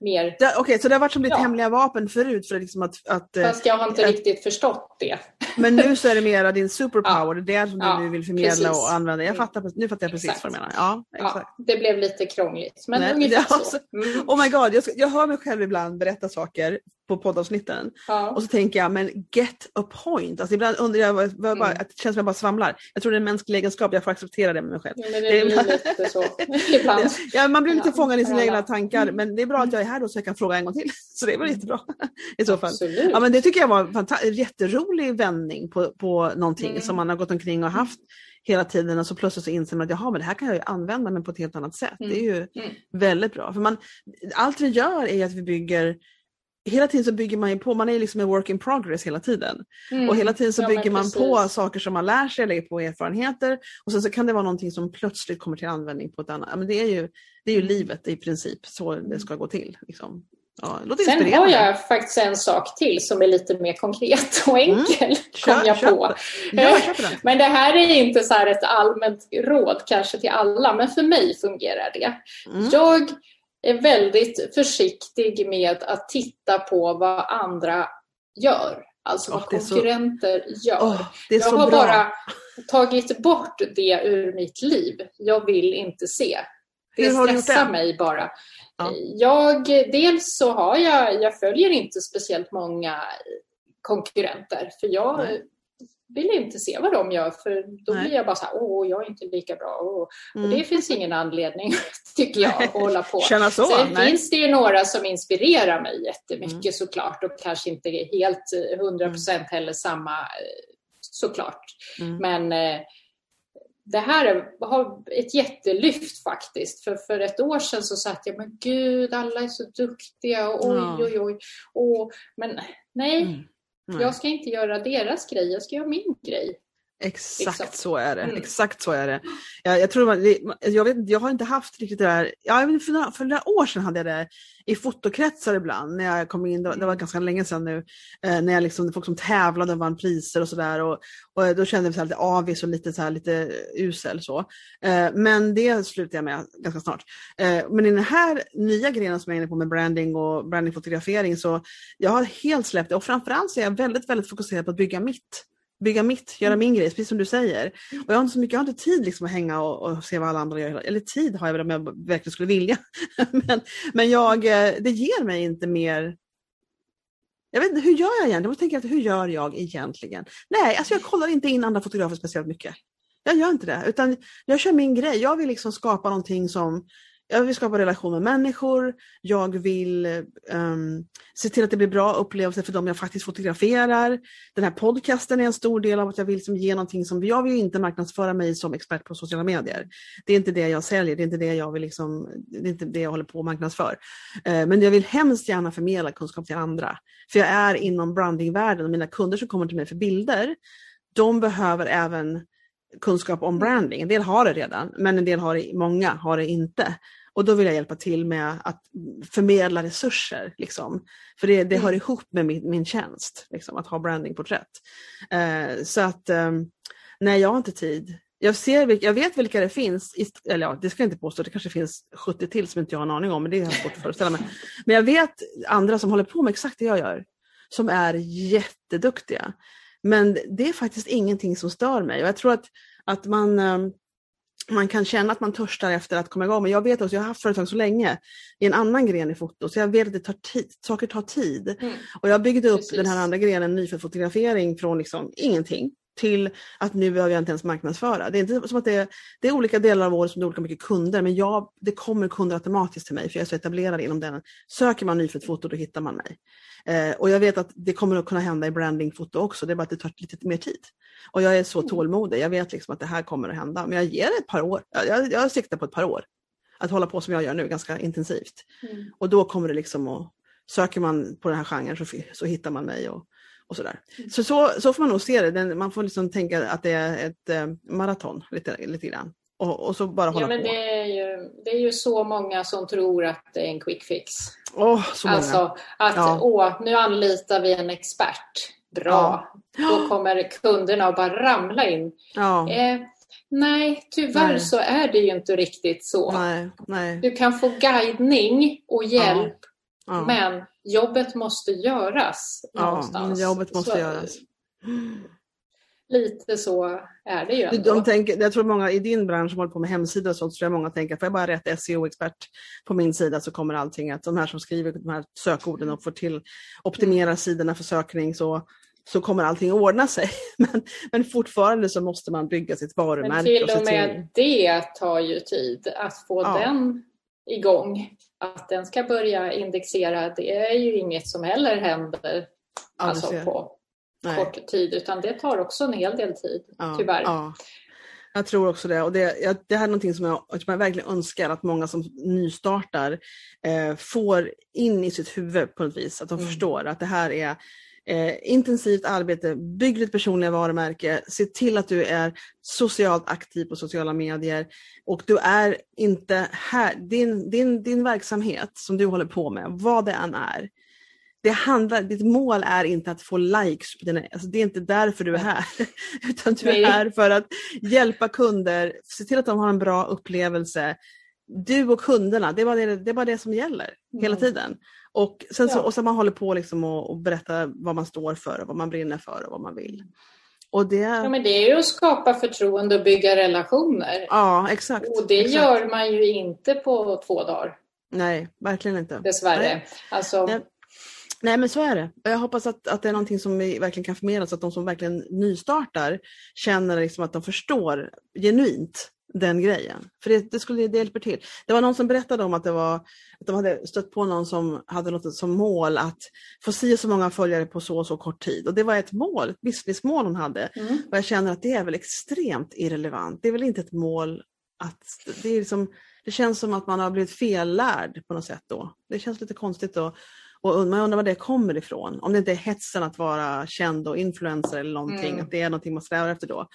mer... Okej, okay, så det har varit som ditt ja. hemliga vapen förut? För liksom att, att, eh, Fast jag har inte att, riktigt förstått det. Men nu så är det mera din superpower, ja. det är som du vill förmedla precis. och använda. Jag fattar, nu fattar jag precis exakt. vad du menar. Ja, exakt. Det blev lite krångligt, men Nej, ungefär så. Mm. Oh my god, jag, jag hör mig själv ibland berätta saker på poddavsnitten. Ja. Och så tänker jag, men get a point. Alltså ibland undrar jag, jag bara, mm. det känns som jag bara svamlar. Jag tror det är en mänsklig egenskap, jag får acceptera det med mig själv. Ja, men det blir lite så ibland. Ja, man blir lite ja. fångad i sina egna tankar, mm. men det är bra att jag är här då så jag kan fråga en gång till. Så det är väl jättebra i så fall. Absolut. Ja, men det tycker jag var en jätterolig vändning på, på någonting mm. som man har gått omkring och haft hela tiden och så plötsligt så inser man att jaha, men det här kan jag ju använda men på ett helt annat sätt. Mm. Det är ju mm. väldigt bra. För man, allt vi gör är att vi bygger hela tiden så bygger man ju på, man är liksom en work in progress hela tiden. Mm. Och hela tiden så ja, bygger man på saker som man lär sig, lägger på erfarenheter och sen så kan det vara någonting som plötsligt kommer till användning på ett annat, men det är ju, det är ju livet i princip, så det ska gå till. Liksom. Ja, Sen har jag faktiskt en sak till som är lite mer konkret och mm. enkel, mm. kom jag på. Ja, men det här är inte så ett allmänt råd kanske till alla, men för mig fungerar det. Mm. Jag är väldigt försiktig med att titta på vad andra gör. Alltså vad oh, konkurrenter så... gör. Oh, jag har bra. bara tagit bort det ur mitt liv. Jag vill inte se. Det stressar mig bara. Ja. Jag, dels så har jag, jag följer inte speciellt många konkurrenter för jag Nej vill inte se vad de gör för då Nej. blir jag bara så här, åh, jag är inte lika bra. Och, mm. och det finns ingen anledning, tycker jag, att hålla på. Känna så? Sen Nej. finns det ju några som inspirerar mig jättemycket mm. såklart och kanske inte helt 100 procent mm. heller samma såklart. Mm. Men eh, det här har ett jättelyft faktiskt. För, för ett år sedan så satt jag, men gud, alla är så duktiga och oj, ja. oj, oj. Och, men nej, mm. Nej. Jag ska inte göra deras grej, jag ska göra min grej. Exakt liksom. så är det. Mm. Exakt så är det. Jag, jag, tror man, jag, vet, jag har inte haft riktigt det där, ja, för, några, för några år sedan hade jag det i fotokretsar ibland när jag kom in, det var, det var ganska länge sedan nu, eh, när jag liksom, folk som tävlade och vann priser och sådär och, och då kände jag mig lite avis och lite, så här, lite usel så. Eh, men det slutade jag med ganska snart. Eh, men i den här nya grejen som jag är inne på med branding och brandingfotografering så jag har helt släppt det och framförallt så är jag väldigt, väldigt fokuserad på att bygga mitt bygga mitt, göra mm. min grej, precis som du säger. Och jag har inte så mycket, jag har inte tid liksom att hänga och, och se vad alla andra gör. Eller tid har jag väl om jag verkligen skulle vilja. men men jag, eh, det ger mig inte mer jag vet inte, hur gör jag egentligen? Jag tänka efter, hur gör jag egentligen? Nej, alltså jag kollar inte in andra fotografer speciellt mycket. Jag gör inte det, utan jag kör min grej. Jag vill liksom skapa någonting som jag vill skapa relation med människor, jag vill um, se till att det blir bra upplevelser för dem jag faktiskt fotograferar. Den här podcasten är en stor del av att jag vill liksom ge någonting som, jag vill inte marknadsföra mig som expert på sociala medier. Det är inte det jag säljer, det är inte det jag vill liksom, det är inte det jag håller på att marknadsför. Uh, eh, men jag vill hemskt gärna förmedla kunskap till andra. För jag är inom brandingvärlden och mina kunder som kommer till mig för bilder, de behöver även kunskap om branding. En del har det redan, men en del har det, många har det inte. Och då vill jag hjälpa till med att förmedla resurser. Liksom. För det, det hör mm. ihop med min, min tjänst, liksom, att ha brandingporträtt. Eh, så att, eh, nej jag har inte tid. Jag, ser, jag vet vilka det finns, eller ja, det ska jag inte påstå, det kanske finns 70 till som inte jag har en aning om, men det är svårt att föreställa mig. Men jag vet andra som håller på med exakt det jag gör, som är jätteduktiga. Men det är faktiskt ingenting som stör mig och jag tror att, att man ehm, man kan känna att man törstar efter att komma igång. Men jag vet också, jag har haft företag så länge i en annan gren i foto, så jag vet att det tar tid, saker tar tid. Mm. Och jag byggde upp Precis. den här andra grenen, nyfödd fotografering, från liksom ingenting till att nu behöver jag inte ens marknadsföra. Det är inte som att det är, det är olika delar av året som det är olika mycket kunder, men jag, det kommer kunder automatiskt till mig för jag är så etablerad inom den. Söker man nyfött foto då hittar man mig. Eh, och jag vet att det kommer att kunna hända i brandingfoto också, det är bara att det tar lite mer tid. Och jag är så mm. tålmodig, jag vet liksom att det här kommer att hända, men jag ger det ett par år. Jag, jag, jag siktar på ett par år. Att hålla på som jag gör nu, ganska intensivt. Mm. Och då kommer det liksom att, söker man på den här genren så, så hittar man mig. Och, och sådär. Mm. Så, så, så får man nog se det, man får liksom tänka att det är ett eh, maraton lite, lite grann. Och, och, så bara hålla ja, men på. Det är, ju, det är ju så många som tror att det är en quick fix. Oh, så många. Alltså att ja. åh, nu anlitar vi en expert. Bra. Ja. Då kommer kunderna att bara ramla in. Ja. Eh, nej, tyvärr nej. så är det ju inte riktigt så. Nej, nej. Du kan få guidning och hjälp men jobbet måste göras någonstans. Ja, jobbet måste så, göras. Lite så är det ju ändå. De tänker, jag tror många i din bransch som håller på med hemsidor och sånt, tror jag många tänker, får jag bara rätt SEO-expert på min sida så kommer allting att, de här som skriver de här sökorden och får till optimera mm. sidorna för sökning så så kommer allting ordna sig. Men, men fortfarande så måste man bygga sitt varumärke. Men till och, och med det tar ju tid att få ja. den igång. Att den ska börja indexera, det är ju inget som heller händer alltså på Nej. kort tid, utan det tar också en hel del tid, ja, tyvärr. Ja. Jag tror också det. Och det, det här är någonting som jag, jag verkligen önskar att många som nystartar eh, får in i sitt huvud på något vis. Att de mm. förstår att det här är Eh, intensivt arbete, bygg ditt personliga varumärke, se till att du är socialt aktiv på sociala medier och du är inte här, din, din, din verksamhet som du håller på med, vad det än är, det handlar, ditt mål är inte att få likes, på dina, alltså det är inte därför du är här. Utan du är här för att hjälpa kunder, se till att de har en bra upplevelse. Du och kunderna, det är bara det, det, är bara det som gäller mm. hela tiden. Och sen så, ja. och så man håller på liksom och, och berätta vad man står för och vad man brinner för och vad man vill. Och det... Ja, men det är ju att skapa förtroende och bygga relationer. Ja, exakt. Och det exakt. gör man ju inte på två dagar. Nej, verkligen inte. Dessvärre. Nej. Alltså... Nej. Nej men så är det. Jag hoppas att, att det är någonting som vi verkligen kan förmedla så att de som verkligen nystartar känner liksom att de förstår genuint den grejen. För det, det, skulle, det hjälper till. Det var någon som berättade om att, det var, att de hade stött på någon som hade något som mål att få si så många följare på så och så kort tid. Och det var ett mål, ett businessmål hon hade. Mm. Och jag känner att det är väl extremt irrelevant. Det är väl inte ett mål att... Det, är liksom, det känns som att man har blivit fellärd på något sätt då. Det känns lite konstigt då. Och man undrar var det kommer ifrån. Om det inte är hetsen att vara känd och influencer eller någonting, mm. att det är någonting man strävar efter då.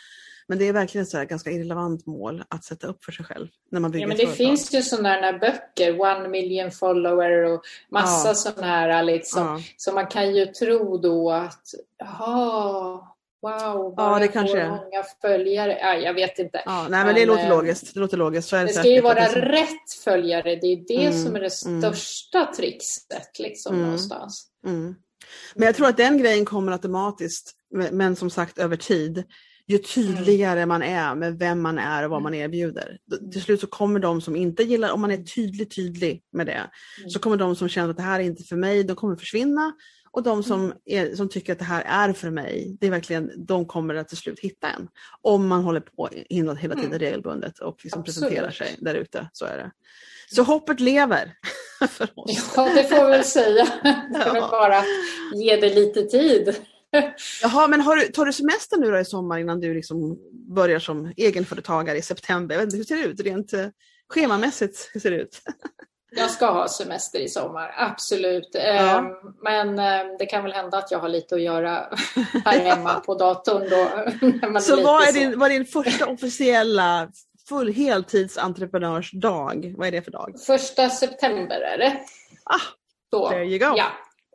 Men det är verkligen ett ganska irrelevant mål att sätta upp för sig själv. När man bygger ja, men det företag. finns ju sådana böcker, One million follower och massa ja. sådana här liksom. Ja. Så man kan ju tro då att, jaha, Wow, bara ja, det kanske många följare. Ja, jag vet inte. Ja, nej, men, men det låter eh, logiskt. Det, låter logiskt. det, det ska ju vara som... rätt följare. Det är det mm, som är det mm. största mm. trixet liksom, mm, någonstans. Mm. Men jag tror att den grejen kommer automatiskt, men som sagt över tid ju tydligare man är med vem man är och vad man erbjuder. Till slut så kommer de som inte gillar, om man är tydlig tydlig med det, så kommer de som känner att det här är inte för mig, de kommer försvinna. Och de som, är, som tycker att det här är för mig, det är verkligen, de kommer att till slut hitta en. Om man håller på hela, hela tiden mm. regelbundet och liksom presenterar sig där ute. Så är det. Så hoppet lever för oss. Ja, det får vi väl säga. För att bara ge det lite tid. Jaha, men har du, tar du semester nu då i sommar innan du liksom börjar som egenföretagare i september? Jag vet inte, hur ser det ut rent eh, schemamässigt? Hur ser det ut? Jag ska ha semester i sommar, absolut. Ja. Ehm, men ehm, det kan väl hända att jag har lite att göra här hemma på datorn. Då, så vad är din, vad är din första officiella full heltidsentreprenörsdag? Vad är det för dag? Första september är det. Ah, så, there you go. Ja,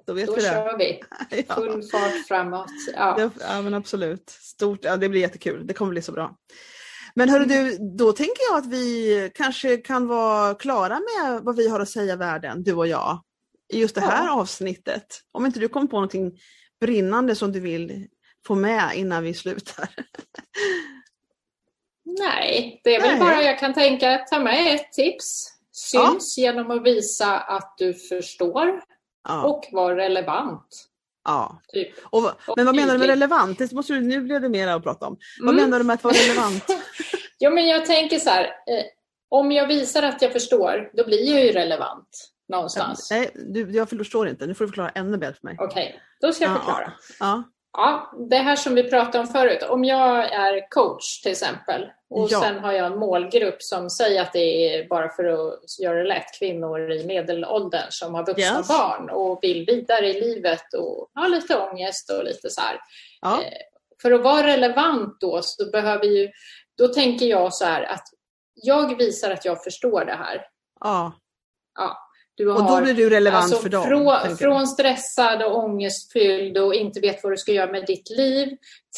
då vet Då vi det. kör vi. Full ja. fart framåt. Ja. ja, men absolut. Stort, ja, det blir jättekul. Det kommer bli så bra. Men hörru du, då tänker jag att vi kanske kan vara klara med vad vi har att säga världen, du och jag, i just det här ja. avsnittet. Om inte du kommer på någonting brinnande som du vill få med innan vi slutar. Nej, det är väl Nej. bara jag kan tänka att ta med ett tips. Syns ja. genom att visa att du förstår ja. och vara relevant. Ja. Typ. Och, men vad menar du med relevant? Det måste du, nu blev det mer att prata om. Vad mm. menar du med att vara relevant? jo, men jag tänker så här. Eh, om jag visar att jag förstår, då blir jag ju relevant någonstans. Nej, du, jag förstår inte. Nu får du förklara ännu bättre för mig. Okej, okay, då ska jag förklara. Ja. Ja, det här som vi pratade om förut. Om jag är coach till exempel och ja. sen har jag en målgrupp som säger att det är bara för att göra det lätt kvinnor i medelåldern som har vuxna yes. barn och vill vidare i livet och har lite ångest och lite så här. Ja. Eh, för att vara relevant då så behöver ju, då tänker jag så här att jag visar att jag förstår det här. Ja. Ja. Du har, och då blir du relevant alltså, för dem? Från, från stressad och ångestfylld och inte vet vad du ska göra med ditt liv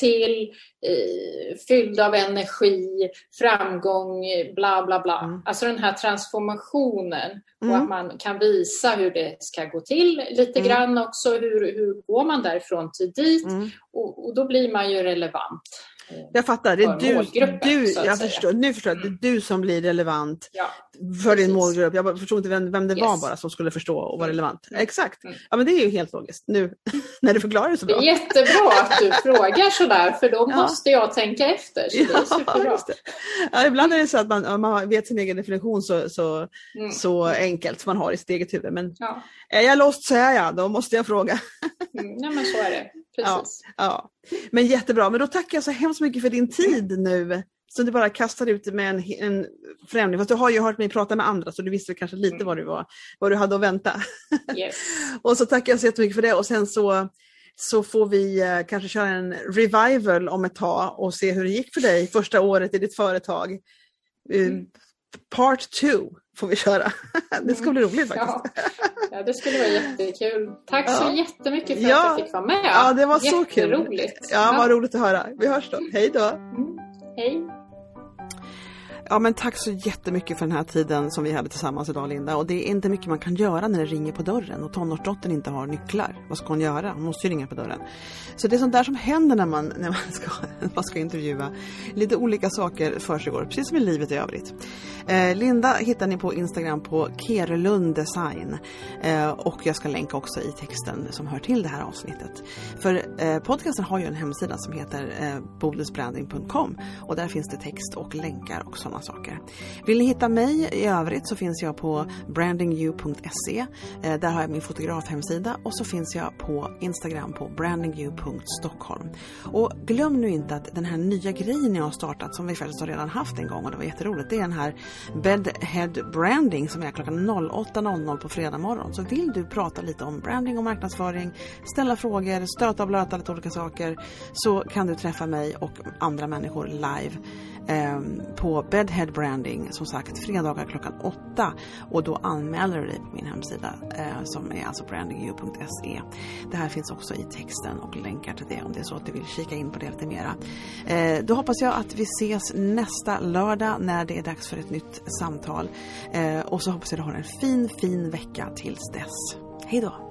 till eh, fylld av energi, framgång, bla bla bla. Mm. Alltså den här transformationen mm. och att man kan visa hur det ska gå till lite mm. grann också. Hur, hur går man därifrån till dit? Mm. Och, och då blir man ju relevant. Jag fattar, det är du, du jag förstår, nu förstår jag, mm. det är du som blir relevant ja, för precis. din målgrupp. Jag förstod inte vem, vem det yes. var bara som skulle förstå och vara mm. relevant. Mm. Exakt, mm. ja men det är ju helt logiskt nu när du förklarar det så bra. Det är jättebra att du frågar sådär för då ja. måste jag tänka efter. Så ja, det är det. Ja, ibland är det så att man, man vet sin egen definition så, så, mm. så enkelt som man har i sitt eget huvud. Men ja. är jag lost så är jag, då måste jag fråga. mm, nej men så är det. Precis. Ja, ja. Men jättebra, men då tackar jag så hemskt mycket för din tid nu. Så du bara kastar ut med en, en förändring. Fast du har ju hört mig prata med andra så du visste kanske lite mm. vad, du var, vad du hade att vänta. Yes. och så tackar jag så jättemycket för det och sen så, så får vi eh, kanske köra en revival om ett tag och se hur det gick för dig första året i ditt företag. Eh, mm. Part 2 får vi köra. det ska bli roligt faktiskt. Ja. ja, det skulle vara jättekul. Tack ja. så jättemycket för ja. att jag fick vara med. Ja, det var så kul. Jätteroligt. Ja, vad roligt att höra. Vi hörs då. Hej då. Mm. Hej. Ja men tack så jättemycket för den här tiden som vi hade tillsammans idag Linda. Och det är inte mycket man kan göra när det ringer på dörren och tonårsdottern inte har nycklar. Vad ska hon göra? Hon måste ju ringa på dörren. Så det är sånt där som händer när man, när man, ska, man ska intervjua. Lite olika saker försiggår, precis som i livet i övrigt. Eh, Linda hittar ni på Instagram på Kerlund Design. Eh, och jag ska länka också i texten som hör till det här avsnittet. För eh, podcasten har ju en hemsida som heter eh, bodelsbranding.com och där finns det text och länkar och sådana saker. Vill ni hitta mig i övrigt så finns jag på brandingyou.se. Eh, där har jag min fotografhemsida och så finns jag på Instagram på brandingyou.stockholm. Och glöm nu inte att den här nya grejen jag har startat som vi faktiskt har redan haft en gång och det var jätteroligt. Det är den här Bedhead Branding som är klockan 08.00 på fredag morgon. Så vill du prata lite om branding och marknadsföring, ställa frågor, stöta och blöta lite olika saker så kan du träffa mig och andra människor live eh, på Redhead Branding, som sagt fredagar klockan åtta och då anmäler du dig på min hemsida eh, som är alltså brandingu.se. Det här finns också i texten och länkar till det om det är så att du vill kika in på det lite mera. Eh, då hoppas jag att vi ses nästa lördag när det är dags för ett nytt samtal eh, och så hoppas jag att du har en fin, fin vecka tills dess. Hej då!